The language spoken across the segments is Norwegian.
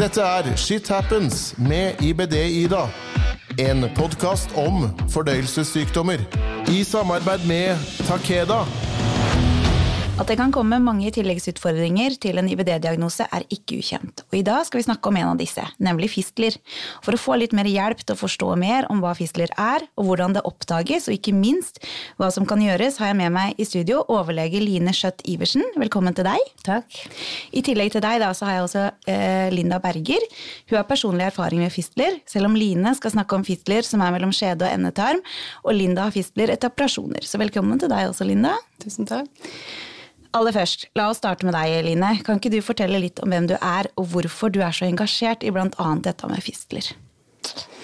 Dette er Shit Happens med IBD-Ida. En podkast om fordøyelsessykdommer. I samarbeid med Takeda. At det kan komme mange tilleggsutfordringer til en IBD-diagnose er ikke ukjent, og i dag skal vi snakke om en av disse, nemlig fistler. For å få litt mer hjelp til å forstå mer om hva fistler er, og hvordan det oppdages, og ikke minst hva som kan gjøres, har jeg med meg i studio overlege Line Skjøtt Iversen. Velkommen til deg. Takk. I tillegg til deg da, så har jeg også eh, Linda Berger. Hun har personlig erfaring med fistler, selv om Line skal snakke om fistler som er mellom skjede og endetarm, og Linda har fistler etter operasjoner. Så velkommen til deg også, Linda. Tusen takk. Aller først, la oss starte med deg, Line. Kan ikke du fortelle litt om hvem du er, og hvorfor du er så engasjert i bl.a. dette med fistler?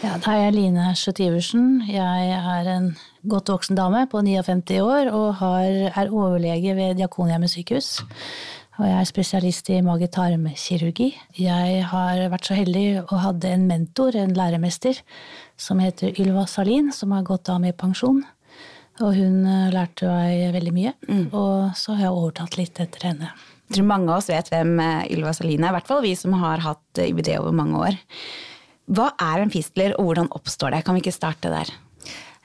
Ja, da er jeg Line Skjøtt Iversen. Jeg er en godt voksen dame på 59 år og har, er overlege ved Diakonhjemmet sykehus. Og jeg er spesialist i mage-tarm-kirurgi. Jeg har vært så heldig og hadde en mentor, en læremester, som heter Ylva Salin, som har gått av med pensjon. Og hun eh, lærte meg veldig mye, og så har jeg overtatt litt etter henne. Jeg tror mange av oss vet hvem eh, Ylva Saline er, i hvert fall vi som har hatt eh, IBD over mange år. Hva er en fistler, og hvordan oppstår det? Kan vi ikke starte der?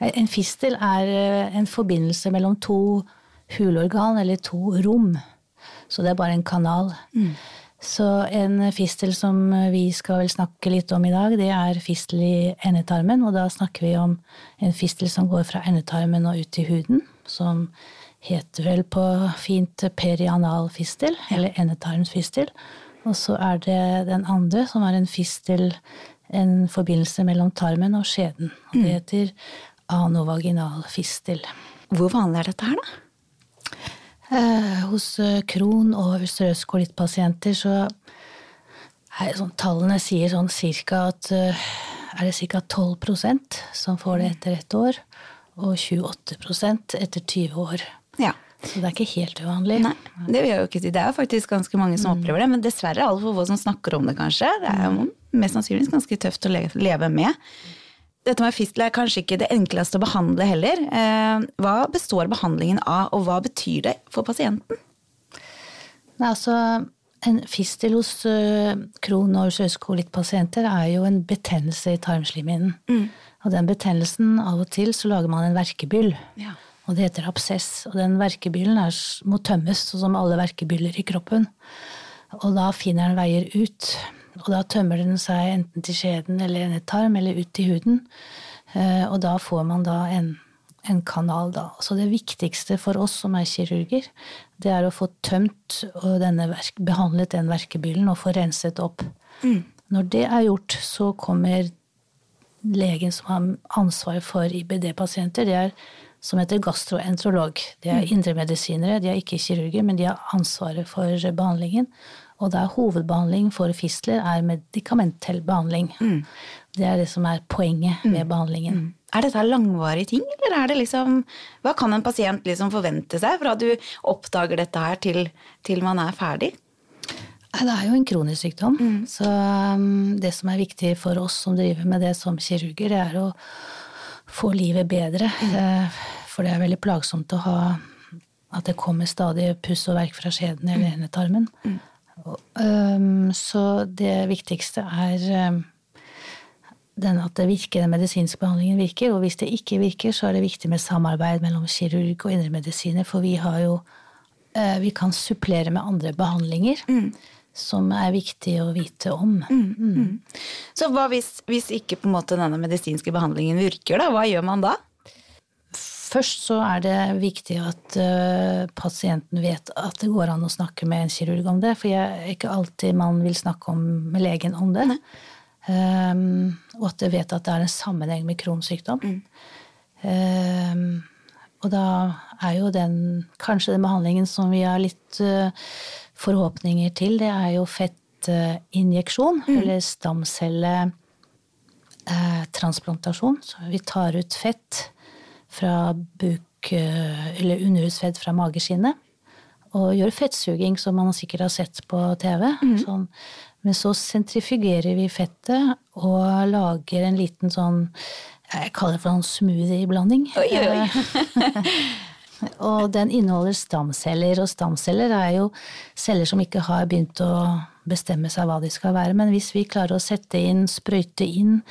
En fistel er en forbindelse mellom to hulorgan, eller to rom. Så det er bare en kanal. Så en fistel som vi skal vel snakke litt om i dag, det er fistel i endetarmen. Og da snakker vi om en fistel som går fra endetarmen og ut til huden. Som heter vel på fint perianal fistel, eller endetarmsfistel. Og så er det den andre, som er en fistel, en forbindelse mellom tarmen og skjeden. Og det heter anovaginal fistel. Hvor vanlig er dette her, da? Eh, hos kron- og ulcerøs kolittpasienter så er sånn, tallene sier sånn cirka at eh, er det ca. 12% som får det etter ett år, og 28% etter 20 år. Ja. Så det er ikke helt uvanlig. Nei, det vil jeg jo ikke si. Det er faktisk ganske mange som opplever det, men dessverre altfor få som snakker om det, kanskje. Det er jo mest sannsynligvis ganske tøft å leve med. Dette med fistel er kanskje ikke det enkleste å behandle heller. Eh, Hva består behandlingen av, og hva betyr det for pasienten? Nei, altså, en fistel hos Crohn og ulcerøs kolittpasienter er jo en betennelse i tarmslimhinnen. Og den betennelsen, av og til så lager man en verkebyll. Ja. Og det heter absess. Og den verkebyllen er, må tømmes, sånn som alle verkebyller i kroppen. Og da finner den veier ut. Og da tømmer den seg enten til skjeden eller en tarm eller ut til huden. Eh, Og da får man da en, en kanal, da. Så det viktigste for oss som er kirurger, det er å få tømt og denne verk, behandlet den verkebyllen og få renset opp. Når det er gjort, så kommer legen som har ansvar for IBD-pasienter, det er som heter gastroenterolog. De er indremedisinere, de er ikke kirurger, men de har ansvaret for behandlingen. Og da er hovedbehandling for fistler er medikamentell behandling. Det er det som er poenget med behandlingen. Er dette langvarige ting, eller er det liksom Hva kan en pasient liksom forvente seg fra du oppdager dette her til, til man er ferdig? Det er jo en kronisk sykdom. Så um, det som er viktig for oss som driver med det som kirurger, det er å få livet bedre. Eh, For det er veldig plagsomt å ha at det kommer stadig puss og verk fra skjeden eller endetarmen. Og, um, Så det viktigste er den at det virker, den medisinske behandlingen virker. Og hvis det ikke virker, så er det viktig med samarbeid mellom kirurg og indremedisiner, for vi har jo eh, Vi kan supplere med andre behandlinger som er viktig å vite om. Så hva hvis, hvis ikke på en måte denne medisinske behandlingen virker, da? Hva gjør man da? Først så er det viktig at eh, pasienten vet at det går an å snakke med en kirurg om det, for jeg, ikke alltid man vil snakke om, med legen om det. Um, og at det vet at det er en sammenheng med kronsykdom. Um, og da er jo den kanskje den behandlingen som vi har litt uh, forhåpninger til, det er jo fettinjeksjon, eller stamcelletransplantasjon. Så vi tar ut fett fra buk, eh, eller underhudsfett fra mageskinnet. Og gjør fettsuging, som man sikkert har sett på TV. Sånn. Men så sentrifugerer vi fettet og lager en liten sånn Jeg kaller det for en smoothie-blanding. Oi, oi, oi. Og den inneholder stamceller, og stamceller er jo celler som ikke har begynt å bestemme seg hva de skal være. Men hvis vi klarer å sette inn, sprøyte inn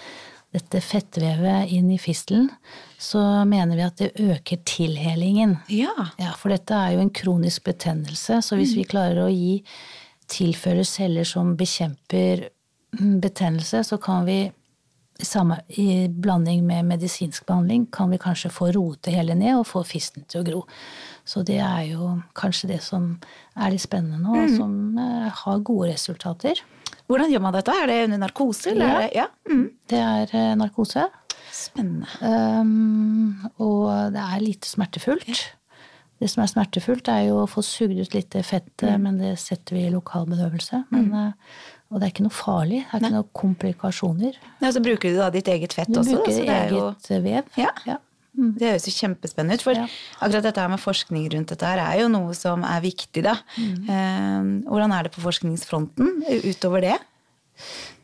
dette fettvevet inn i fistelen, så mener vi at det øker tilhelingen. Ja. Ja, For dette er jo en kronisk betennelse, så hvis vi klarer å gi tilføre celler som bekjemper mm, betennelse, så kan vi samme, i blanding med medisinsk behandling kan vi kanskje få roet det hele ned og få fisten til å gro. Så det er jo kanskje det som er litt spennende nå, og som eh, har gode resultater. Hvordan gjør man dette? Er det under narkose? Eller? Ja. det- ja. Mm. Det er eh, narkose, Spennende. um, og det er lite smertefullt. Det som er smertefullt, er jo å få sugd ut litt fett, mm. men det setter vi i lokal bedøvelse. Men, mm. og det er ikke noe farlig. Det er ikke noen komplikasjoner. Ja, så bruker du da ditt eget fett Du også? bruker så det er jo- eget eh, vev. Ja. Ja. Det høres jo kjempespennende ut. For Ja. akkurat dette her med forskning rundt dette her er jo noe som er viktig, da. Mm. Eh, hvordan er det på forskningsfronten utover det?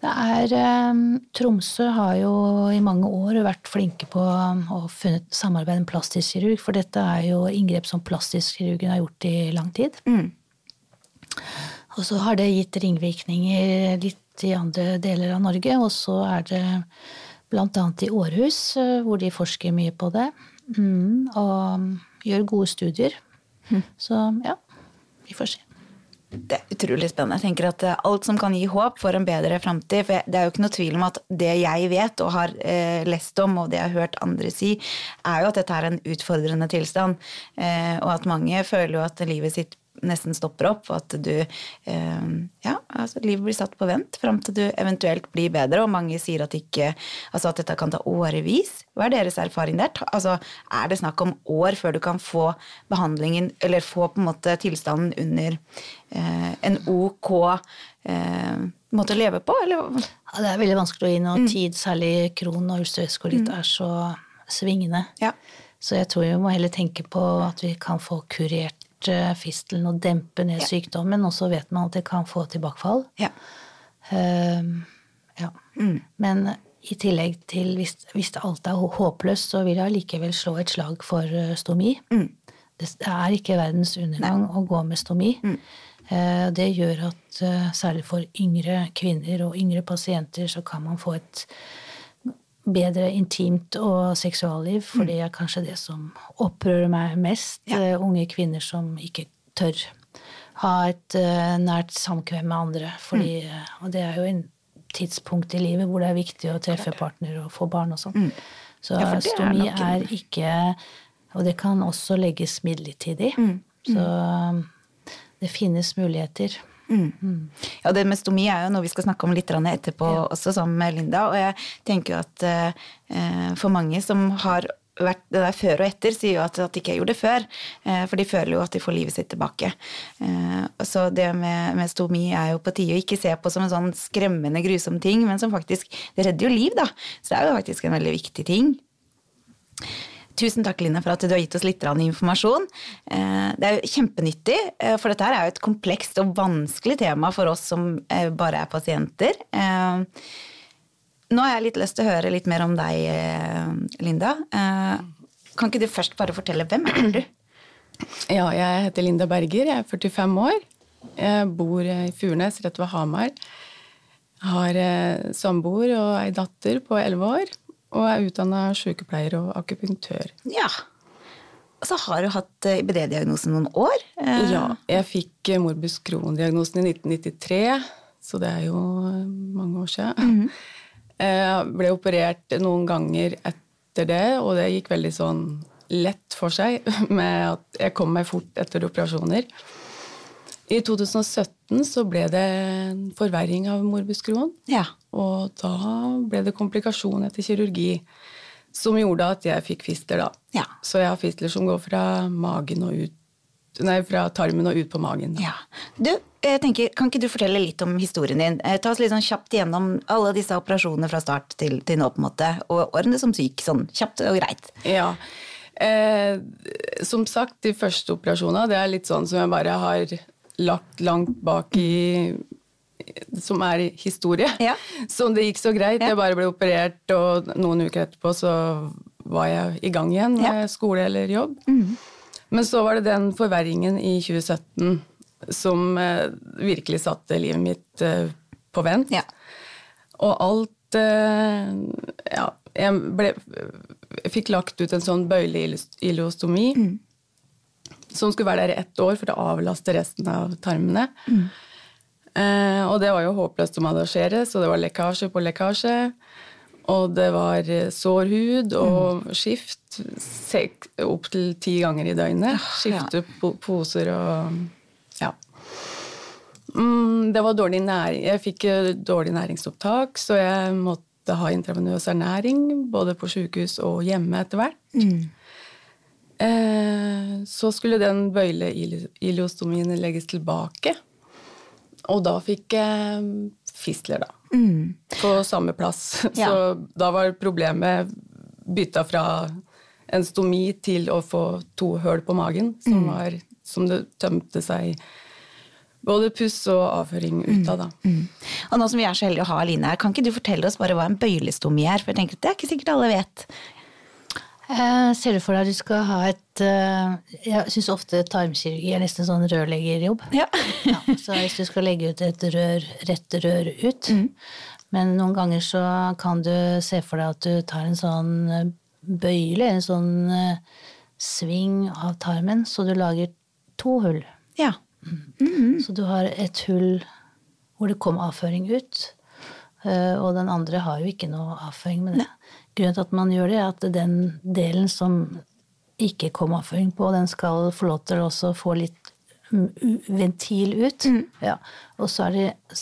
Det er, eh, Tromsø har jo i mange år vært flinke på um, å funnet samarbeide med plastisk kirurg, for dette er jo inngrep som plastisk kirurgen har gjort i lang tid. Mm. Og så har det gitt ringvirkninger litt i andre deler av Norge, og så er det annet i Århus, eh, hvor de forsker mye på det, mm, og gjør gode studier. Så ja, vi får se. Det er utrolig spennende. Jeg tenker at eh, Alt som kan gi håp for en bedre framtid. For det er jo ikke noe tvil om at det jeg vet og har eh, lest om, og det jeg har hørt andre si, er jo at dette er en utfordrende tilstand. Eh, og at mange føler jo at livet sitt nesten stopper opp, og at du eh, Ja, altså livet blir satt på vent fram til du eventuelt blir bedre, og mange sier at ikke Altså at dette kan ta årevis. Hva er deres erfaring der? Altså, er det snakk om år før du kan få behandlingen, eller få på en måte tilstanden under eh, en ok eh, måte å leve på, eller? Ja, det er veldig vanskelig å gi noe tid, særlig kron og ulcerøskolitt er så svingende. Ja. Så jeg tror vi må heller tenke på at vi kan få kurert fistelen og dempe ned sykdommen, og så vet man at det kan få tilbakefall. Ja. Ehm, ja. Men i tillegg til hvis, hvis alt er håpløst, så vil jeg allikevel slå et slag for eh, stomi. Det, det er ikke verdens undergang å gå med stomi. Eh, Det gjør at uh, særlig for yngre kvinner og yngre pasienter så kan man få et bedre intimt og seksualliv, for det er kanskje det som opprører meg mest. Ja. eh, Unge kvinner som ikke tør ha et uh, nært samkvem med andre. Fordi, mm. Og det er jo en tidspunkt i livet hvor det er viktig å treffe partner og få barn og sånn. Så Ja, stomi er er ikke Og det kan også legges midlertidig. Så um, det finnes muligheter. Ja, det med stomi er jo noe vi skal snakke om litt etterpå etterpå også, sammen med Linda. Og jeg tenker jo at eh, for mange som har vært det der før og etter, sier jo at, at de ikke gjorde det før. Eh, for de føler jo at de får livet sitt tilbake. Eh, så det med, med stomi er jo på tide å ikke se på som en sånn skremmende, grusom ting, men som faktisk Det redder jo liv, da. Så det er jo faktisk en veldig viktig ting. Tusen takk, Line, for at du har gitt oss litt informasjon. Eh, Det er kjempenyttig, eh, for dette er jo et komplekst og vanskelig tema for oss som eh, bare er pasienter. Nå har jeg litt lyst til å høre litt mer om deg, Linda. Kan ikke du først bare fortelle hvem er du? Ja, jeg heter Linda Berger, jeg er 45 år. Jeg bor i Furnes, rett ved Hamar. Har samboer og ei datter på 11 år. Og er utdanna sykepleier og akupunktør. Ja. Og så har du hatt eh, IBD-diagnosen noen år. Eh, Ja, jeg fikk eh, morbus Crohn-diagnosen i 1993, så det er jo mange år siden. Jeg ble operert noen ganger etter det, og det gikk veldig sånn lett for seg med at jeg kom meg fort etter operasjoner. I 2017 så ble det en forverring av morbuskroen. Ja. Og da ble det komplikasjon etter kirurgi som gjorde at jeg fikk fistler, da. Ja. Så jeg har fistler som går fra magen og ut Nei, fra tarmen og ut på magen. Ja. Du, jeg tenker, kan ikke du fortelle litt om historien din? Eh, Ta oss litt sånn kjapt gjennom alle disse operasjonene fra start til, til nå, på en måte. Og årene som syk, sånn kjapt og greit. Ja. Eh, som sagt, de første operasjonene, det er litt sånn som jeg bare har lagt langt bak i Som er historie. Ja. Som det gikk så greit. Ja. Jeg bare ble operert, og noen uker etterpå så var jeg i gang igjen med Ja. skole eller jobb. Men så var det den forverringen i 2017 som eh, virkelig satte livet mitt eh, på vent. Ja. Og alt eh, Ja, jeg, ble, jeg fikk lagt ut en sånn bøyleileostomi som skulle være der i ett år for å avlaste resten av tarmene. Eh, og det var jo håpløst å manasjere, så det var lekkasje på lekkasje. Og det var eh, sår hud og skift opptil ti ganger i døgnet. Skifte ja. poser og ja. Mm, det var dårlig næring. Jeg fikk eh, dårlig næringsopptak, så jeg måtte ha intravenøs ernæring både på sykehus og hjemme etter hvert. Eh, så skulle den bøyle-ileostomien legges tilbake. Og da fikk jeg fistler, da. På samme plass. Ja. Så da var problemet bytta fra en stomi til å få to høl på magen, som, var, som det tømte seg både puss og avføring ut av. da. Og nå som vi er så heldige å ha Line her, kan ikke du fortelle oss bare hva en bøylestomi er? For jeg tenker at det er ikke sikkert alle vet. Eh, ser du for deg at du skal ha et eh, Jeg syns ofte tarmkirurgi er nesten sånn rørleggerjobb. Ja. ja, så hvis du skal legge ut et rør, rett rør ut Men noen ganger så kan du se for deg at du tar en sånn eh, bøyle, en sånn sving av tarmen, så du lager to hull. ja. Så du har et hull hvor det kom avføring ut, eh, og den andre har jo ikke noe avføring med det. Grunnen til at man gjør det, er at den delen som ikke kom avføring på, den skal få lov til å også få litt mm, ventil ut. Ja. Og så er det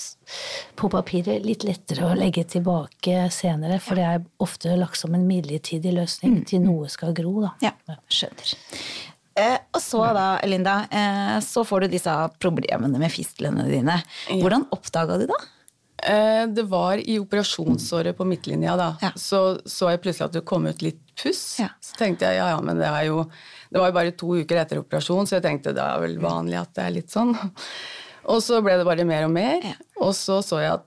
på papiret litt lettere å legge tilbake senere, for det er ofte lagt som en midlertidig løsning til noe skal gro. Da. Ja, skjønner. Eh, og så da, Linda, eh, så får du disse problemene med fistlene dine. Hvordan oppdaga du det? Eh, Det var i operasjonsåret på midtlinja, da. Ja. Så så jeg plutselig at det kom ut litt puss. Ja. Så tenkte jeg ja, ja, men det er jo Det var jo bare to uker etter operasjon, så jeg tenkte det er vel vanlig at det er litt sånn. Og så ble det bare mer og mer. Ja. Og så så jeg at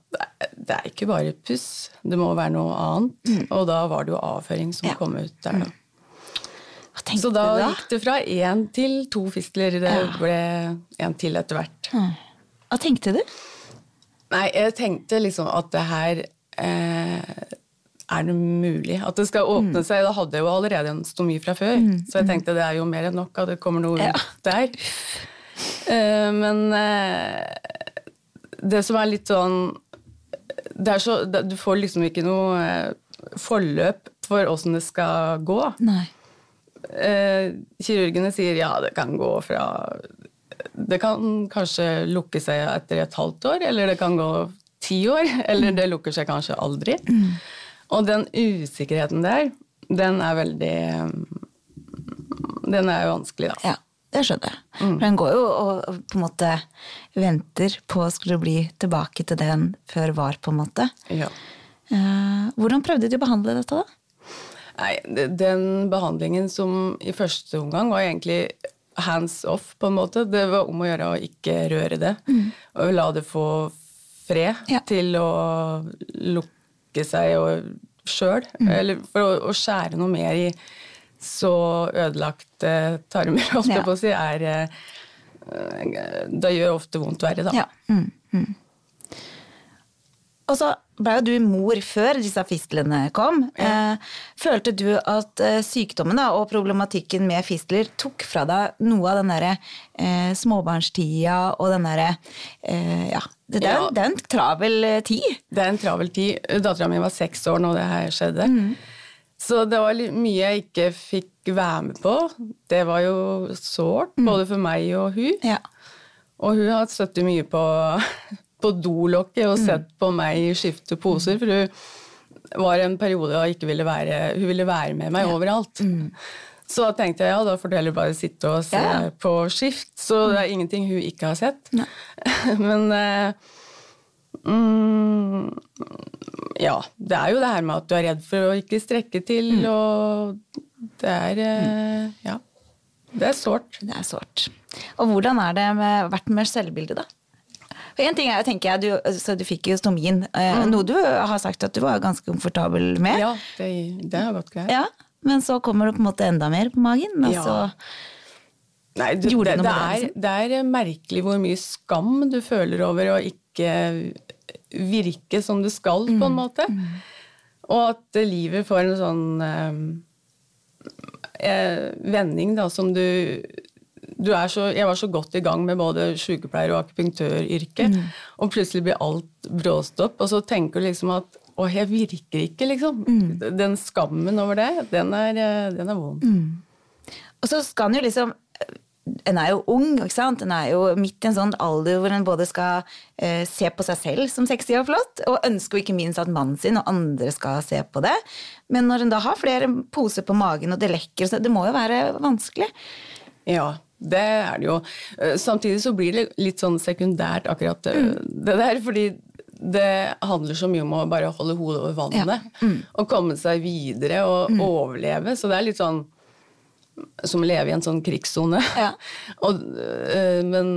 det- er ikke bare puss, det må være noe annet. Og da var det jo avføring som Mm. Mm. kom ut der, da. Tenkte Så da da? gikk det fra én til to fistler. Det ble en til etter hvert. Hva tenkte du? Nei, jeg tenkte liksom at det her eh, Er det mulig at det skal åpne seg? Da hadde jeg jo allerede en stomi fra før, så jeg tenkte det er jo mer enn nok at det kommer noe Ja. ut der. Eh, men eh, det som er litt sånn så, Du får liksom ikke noe eh, forløp for åssen det skal gå. Nei. Eh, kirurgene sier ja, det kan gå fra Det kan kanskje lukke seg etter et halvt år, eller det kan gå ti år, eller det lukker seg kanskje aldri. Og den usikkerheten der, den er veldig Den er vanskelig, da. Ja, det skjønner jeg. For den går jo og på en måte venter på å skulle bli tilbake til det den før var, på en måte. Ja. Eh, hvordan prøvde de å behandle dette, da? Nei, den behandlingen som i første omgang var egentlig hands off, på en måte. Det var om å gjøre å ikke røre det. Og la det få fred Ja. til å lukke seg sjøl. Mm. Eller for å, å skjære noe mer i så ødelagte tarmer, holdt Ja. på å si, er Da gjør ofte vondt verre, da. Ja. Mm, mm. Og så ble jo du mor før disse fistlene kom. Ja. følte du at eh, sykdommen da, og problematikken med fistler tok fra deg noe av den derre eh, småbarnstida og den derre eh, Ja, det, det, er, Ja. det er en travel eh, tid. Det er en travel tid. Dattera mi var seks år når det her skjedde. Så det var mye jeg ikke fikk være med på. Det var jo sårt, både for meg og hun. Ja. Og hun har støttet mye på, på dolokket og sett på meg skifte poser, for hun var en periode da ikke ville være, hun ville være med meg overalt. Så da tenkte jeg ja, da får du heller bare sitte og se Ja. på skift. Så det er ingenting hun ikke har sett. Men eh, mm, ja, det er jo det her med at du er redd for å ikke strekke til, og det er eh, Ja. Det er sårt. Det er sårt. Og hvordan er det med, vært med selvbildet, da? For en ting er tenker jeg, du, så du fikk jo stomien, eh, noe du har sagt at du var ganske komfortabel med. Ja, det, det har gått greit. Ja, men så kommer det på en måte enda mer på magen. Og Ja. så Nei, du, Gjorde det, det er, det er merkelig hvor mye skam du føler over å ikke virke som du skal, på en måte. Og at livet får en sånn eh, eh, vending da, som du, så, Jeg var så godt i gang med både sykepleier- og akupunktøryrket, og plutselig blir alt bråstopp, og så tenker du liksom at å, jeg virker ikke, liksom. Den skammen over det, den er, eh, den er vond. Og så skal en jo liksom En er jo ung, ikke sant? En er jo midt i en sånn alder hvor en både skal eh, se på seg selv som sexy og flott, og ønsker jo ikke minst at mannen sin og andre skal se på det. Men når en da har flere poser på magen, og det lekker, så det må jo være vanskelig. Ja, det er det jo. Eh, Samtidig så blir det litt sånn sekundært akkurat det, det der, fordi det handler så mye om å bare holde hodet over vannet. Og komme seg videre og overleve. Så det er litt sånn som å leve i en sånn krigssone. Ja. Og, øh, men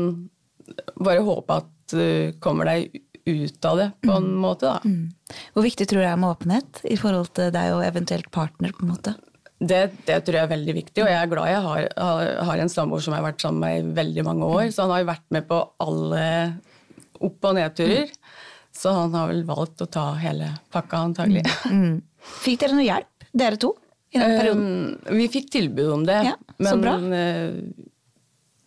bare håpe at du kommer deg ut av det på en måte, da. Hvor viktig tror du det er med åpenhet i forhold til deg og eventuelt partner? på en måte? Det, det tror jeg er veldig viktig, og jeg er glad jeg har, har, har en samboer som har vært sammen med i veldig mange år. Så han har jo vært med på alle opp- og nedturer. Så han har vel valgt å ta hele pakka, antagelig. Fikk dere noe hjelp, dere to, i den perioden? Um, vi fikk tilbud om det, Ja, så men bra.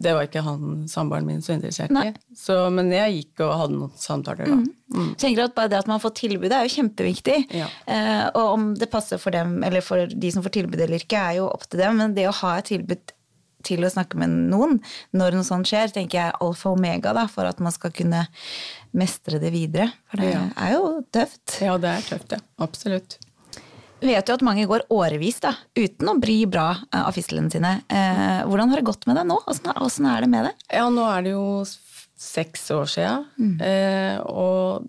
Det var ikke han samboeren min så interessert i. Så, men jeg gikk og hadde noen samtaler da. Jeg tenker at bare Det at man får tilbudet, er jo kjempeviktig. Ja. Eh, og om det passer for dem, eller for de som får tilbud eller ikke, er jo opp til dem. Men det å ha et tilbud til å snakke med noen når noe sånt skjer, tenker jeg er alfa og omega da, for at man skal kunne mestre det videre. For det Ja. er jo tøft. Ja, det er tøft, ja. Absolutt. Vet jo at mange går årevis da, uten å bry bra eh, av fistlene sine. Eh, hvordan har det gått med deg nå? Åssen er det med det? Ja, nå er det jo seks år siden, eh, og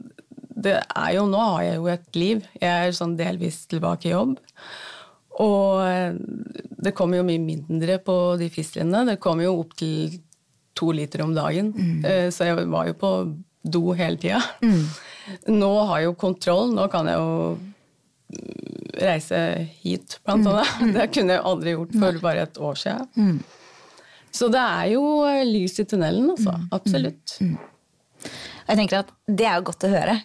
det er jo, nå har jeg jo et liv. Jeg er sånn delvis tilbake i jobb. Og eh, det kommer jo mye mindre på de fistlene. Det kommer jo opp til to liter om dagen. Eh, så jeg var jo på do hele tida. Nå har jeg jo kontroll. Nå kan jeg jo mm, reise hit, blant annet. Det kunne jeg aldri gjort for bare et år siden. Så det er jo lys i tunnelen, altså. Absolutt. Jeg tenker at Det er jo godt å høre.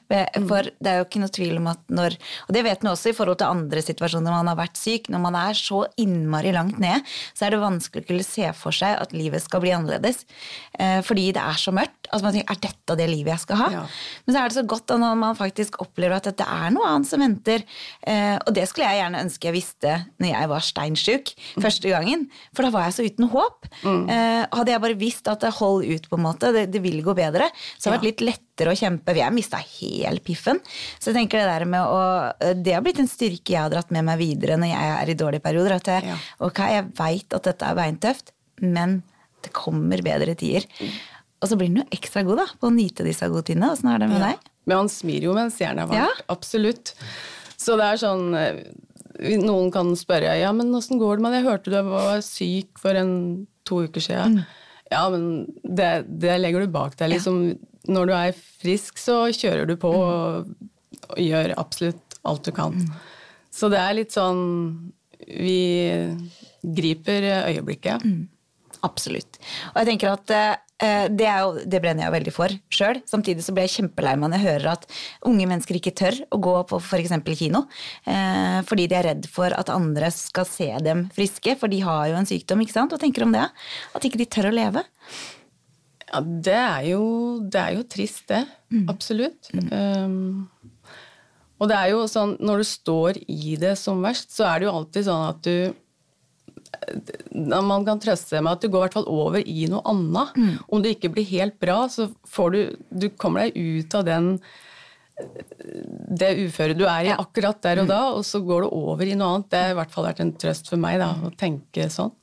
For det er jo ikke noe tvil om at når Og det vet man også i forhold til andre situasjoner når man har vært syk. Når man er så innmari langt nede, så er det vanskelig å kunne se for seg at livet skal bli annerledes. Eh, fordi det er så mørkt. Altså man tenker, Er dette det livet jeg skal ha? Ja. Men så er det så godt når man faktisk opplever at det er noe annet som venter. Eh, og det skulle jeg gjerne ønske jeg visste når jeg var steinsjuk første gangen. For da var jeg så uten håp. Mm. hadde jeg bare visst at det hold ut, på en måte, det, det vil gå bedre, så hadde det vært litt lettere å kjempe. vi jeg mista helt piffen. Så jeg tenker det der med å Det har blitt en styrke jeg har dratt med meg videre når jeg er i dårlige perioder. At jeg, Ja. ok, jeg veit at dette er beintøft, men det kommer bedre tider. Og så blir den jo ekstra god da, på å nyte disse gode tidene. Åssen er det med Ja. deg? Men han smir jo mens jernet er varmt. Ja. Absolutt. Så det er sånn eh, Noen kan spørre ja, men åssen går det med det? Jeg hørte du var syk for en, to uker siden. Ja, men det, det legger du bak deg. Liksom, Når du er frisk, så kjører du på og, og gjør absolutt alt du kan. Så det er litt sånn Vi griper øyeblikket. Absolutt. Og jeg tenker at eh, det, er jo, det brenner jeg jo veldig for sjøl. Samtidig så blir jeg kjempelei meg når jeg hører at unge mennesker ikke tør å gå på f.eks. kino. Eh, fordi de er redd for at andre skal se dem friske, for de har jo en sykdom. ikke sant? Hva tenker du om det? At ikke de tør å leve? Ja, det er jo, det er jo trist, det. Absolutt. Um, og det er jo sånn, når du står i det som verst, så er det jo alltid sånn at du Man kan trøste seg med at du går i hvert fall over i noe annet. Om det ikke blir helt bra, så får du Du kommer deg ut av den det uføret du er i akkurat der og da, og så går du over i noe annet. Det har i hvert fall vært en trøst for meg da, å tenke sånn.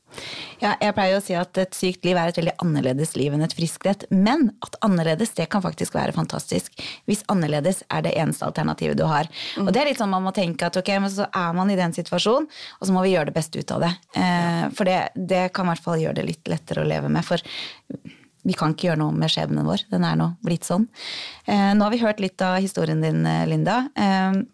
Ja, jeg pleier å si at et sykt liv er et veldig annerledes liv enn et friskt et. Men at annerledes, det kan faktisk være fantastisk. Hvis annerledes er det eneste alternativet du har. Og det er litt sånn man må tenke at ok, men så er man i den situasjonen, og så må vi gjøre det beste ut av det. Eh, for det, det kan i hvert fall gjøre det litt lettere å leve med. For vi kan ikke gjøre noe med skjebnen vår. Den er nå blitt sånn. Eh, nå har vi hørt litt av historien din, Linda. Eh,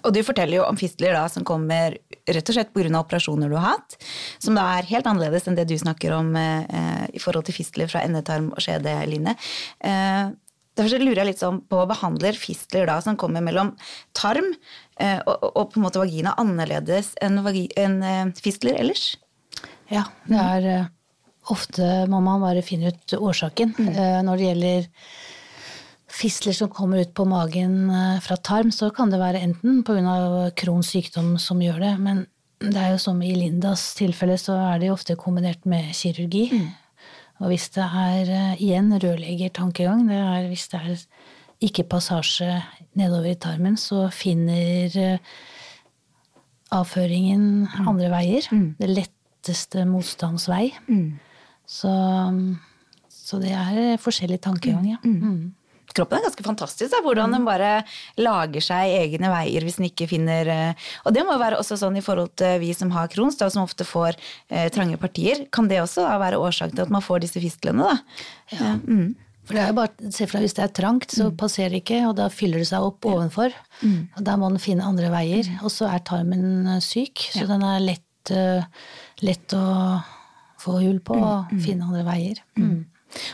Og du forteller jo om fistler da, som kommer rett og slett pga. operasjoner du har hatt, som da er helt annerledes enn det du snakker om eh, i forhold til fistler fra endetarm og skjedelinje. Eh, derfor lurer jeg litt sånn på behandler fistler da som kommer mellom tarm eh, og, og, på en måte vagina annerledes enn, enn eh, fistler ellers? Ja, det er eh, ofte må man bare finne ut årsaken. Mm. Eh, når det gjelder fistler som kommer ut på magen eh, fra tarm, så kan det være enten pga. Crohns sykdom som gjør det, men det er jo som i Lindas tilfelle, så er det jo ofte kombinert med kirurgi. Mm. Og hvis det er eh, igjen rørleggertankegang, det er hvis det er ikke passasje nedover i tarmen, så finner eh, avføringen mm. andre veier. Mm. Det letteste motstandsvei. Mm. Så, så, det er forskjellig tankegang, ja. Mm. mm kroppen er ganske fantastisk. Da, hvordan mm. den bare lager seg egne veier hvis den ikke finner eh, Og det må være også sånn i forhold til vi som har Crohns, som ofte får eh, trange partier. Kan det også da, være årsak til at man får disse fistlene? Da? Ja. Mm. For det er jo bare, se for deg, Hvis det er trangt, så mm. passerer det ikke, og da fyller det seg opp ovenfor. Mm. og Da må den finne andre veier. Mm. Og så er tarmen eh, syk, så ja. den er lett, uh, lett å få hull på og finne andre veier. Mm.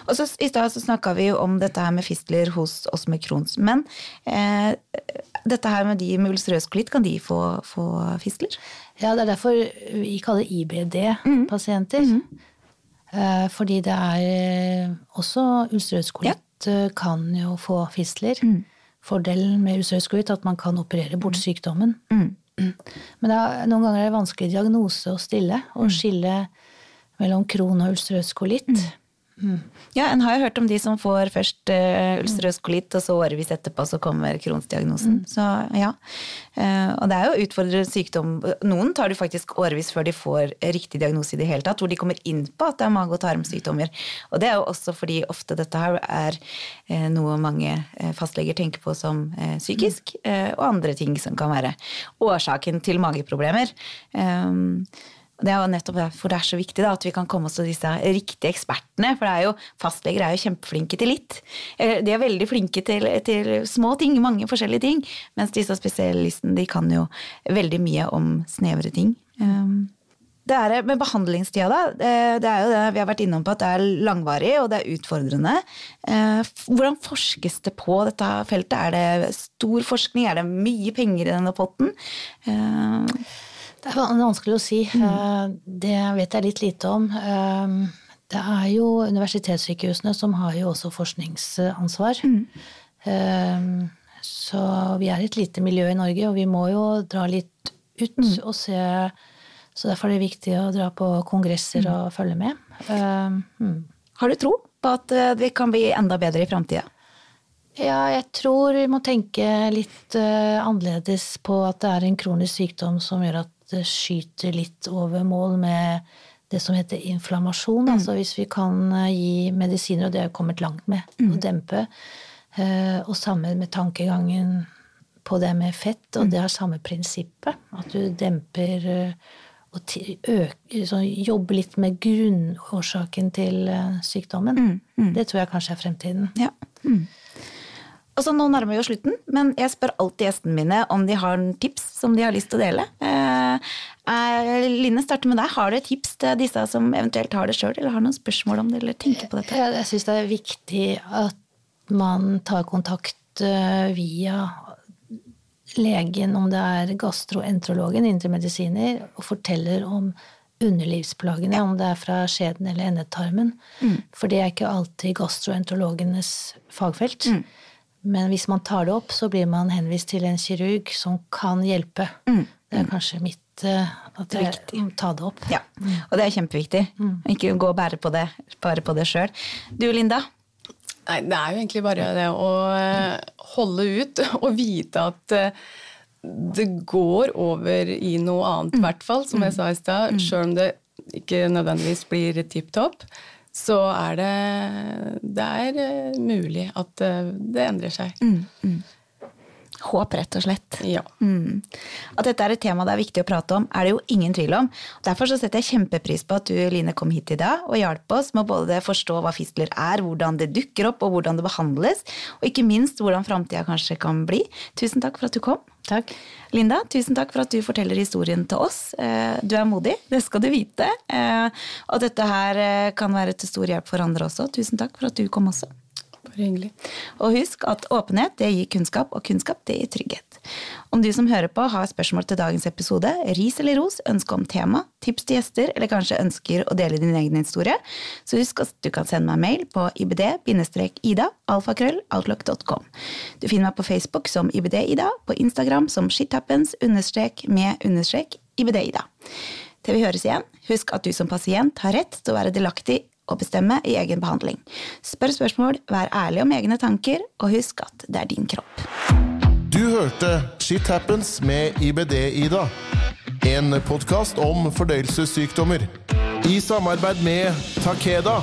Og så I stad snakka vi jo om dette her med fistler hos oss med Crohns. Men eh, dette her med de med ulcerøs kolitt, kan de få, få, fistler? Ja, det er derfor vi kaller IBD-pasienter. Mm. Mm. Eh, fordi det er eh, også ulcerøs kolitt ja. Eh, kan jo få fistler. Mm. Fordelen med ulcerøs kolitt er at man kan operere bort mm. sykdommen. Mm. Men er, noen ganger er det vanskelig diagnose å stille og skille mellom kron og ulcerøs kolitt. Ja, En har jo hørt om de som får først uh, ulcerøs kolitt, og så årevis etterpå så kommer Crohns-diagnosen. Mm. Så ja. Uh, og det er jo utfordrende sykdom. Noen tar det faktisk årevis før de får riktig diagnose i det hele tatt, hvor de kommer inn på at det er mage- og tarmsykdommer. Og det er jo også fordi ofte dette her er uh, noe mange fastleger tenker på som psykisk, mm. og andre ting som kan være årsaken til mageproblemer. Um, det er jo nettopp derfor det er så viktig da, at vi kan komme oss til disse riktige ekspertene. For det er jo, fastleger er jo kjempeflinke til litt. De er veldig flinke til, til små ting, mange forskjellige ting. Mens disse spesialistene de kan jo veldig mye om snevre ting. Um, det er med behandlingstida, da. Det er jo det vi har vært innom på, at det er langvarig og det er utfordrende. Hvordan forskes det på dette feltet? Er det stor forskning? Er det mye penger i denne potten? Uh, det er vanskelig å si. Mm. Eh, det vet jeg litt lite om. Eh, det er jo universitetssykehusene som har jo også forskningsansvar. Mm. Eh, så vi er et lite miljø i Norge, og vi må jo dra litt ut mm. og se Så derfor er det viktig å dra på kongresser mm. og følge med. Mm. Har du tro på at det kan bli enda bedre i framtida? Ja, jeg tror vi må tenke litt annerledes på at det er en kronisk sykdom som gjør at det skyter litt over mål med det som heter inflammasjon. Mm. Altså hvis vi kan eh, gi medisiner, og det har vi kommet langt med, mm. å dempe. Eh, og sammen med tankegangen på det med fett, og mm. det har samme prinsippet. At du demper eh, og øker, så jobber litt med grunnårsaken til sykdommen. Mm. Mm. Det tror jeg kanskje er fremtiden. Ja. Mm. Altså, nå nærmer vi oss slutten, men jeg spør alltid gjestene mine om de har tips som de har lyst til å dele. Eh, eh, Line, starter med deg. Har du et tips til disse som eventuelt har det sjøl, eller har noen spørsmål om det, eller tenker på dette? Jeg, jeg syns det er viktig at man tar kontakt uh, via legen, om det er gastroenterologen, indremedisiner, og forteller om underlivsplagene, ja. om det er fra skjeden eller endetarmen. Mm. For det er ikke alltid gastroenterologenes fagfelt. Mm. Men hvis man tar det opp, så blir man henvist til en kirurg som kan hjelpe. Mm. Det er kanskje mitt uh, at jeg ta det opp. Ja, Og det er kjempeviktig. Mm. Ikke gå og bære på det, bare på det sjøl. Du, Linda? Nei, det er jo egentlig bare det å uh, holde ut og vite at uh, det går over i noe annet, i mm. hvert fall, som jeg sa i stad. Mm. Sjøl om det ikke nødvendigvis blir tipp topp så er det Det er eh, mulig at eh, det endrer seg. Mm, mm. Håp, rett og slett. Ja. Mm. At dette er et tema det er viktig å prate om, er det jo ingen tvil om. Derfor så setter jeg kjempepris på at du Line, kom hit i dag og hjalp oss med å både forstå hva fistler er, hvordan det dukker opp og hvordan det behandles, og ikke minst hvordan framtida kanskje kan bli. Tusen takk for at du kom. Takk. Linda, tusen takk for at du forteller historien til oss. Eh, du er modig, det skal du vite. Eh, og dette her eh, kan være til stor hjelp for andre også. Tusen takk for at du kom også. Bare hyggelig. Og husk at åpenhet det gir kunnskap, og kunnskap det gir trygghet. Om du som hører på har spørsmål til dagens episode, ris eller ros, ønske om tema, tips til gjester, eller kanskje ønsker å dele din egen historie, så husk at du kan sende meg mail på ibd-ida, alfakrøll, Du finner meg på Facebook som ibd-ida, på Instagram som shithappens, understrek med understrek ibd-ida. Til vi høres igjen, husk at du som pasient har rett til å være delaktig og bestemme i egen behandling. Spør spørsmål, vær ærlig om egne tanker, og husk at det er din kropp. Du hørte Shit Happens med IBD-Ida. En podkast om fordøyelsessykdommer. I samarbeid med Takeda.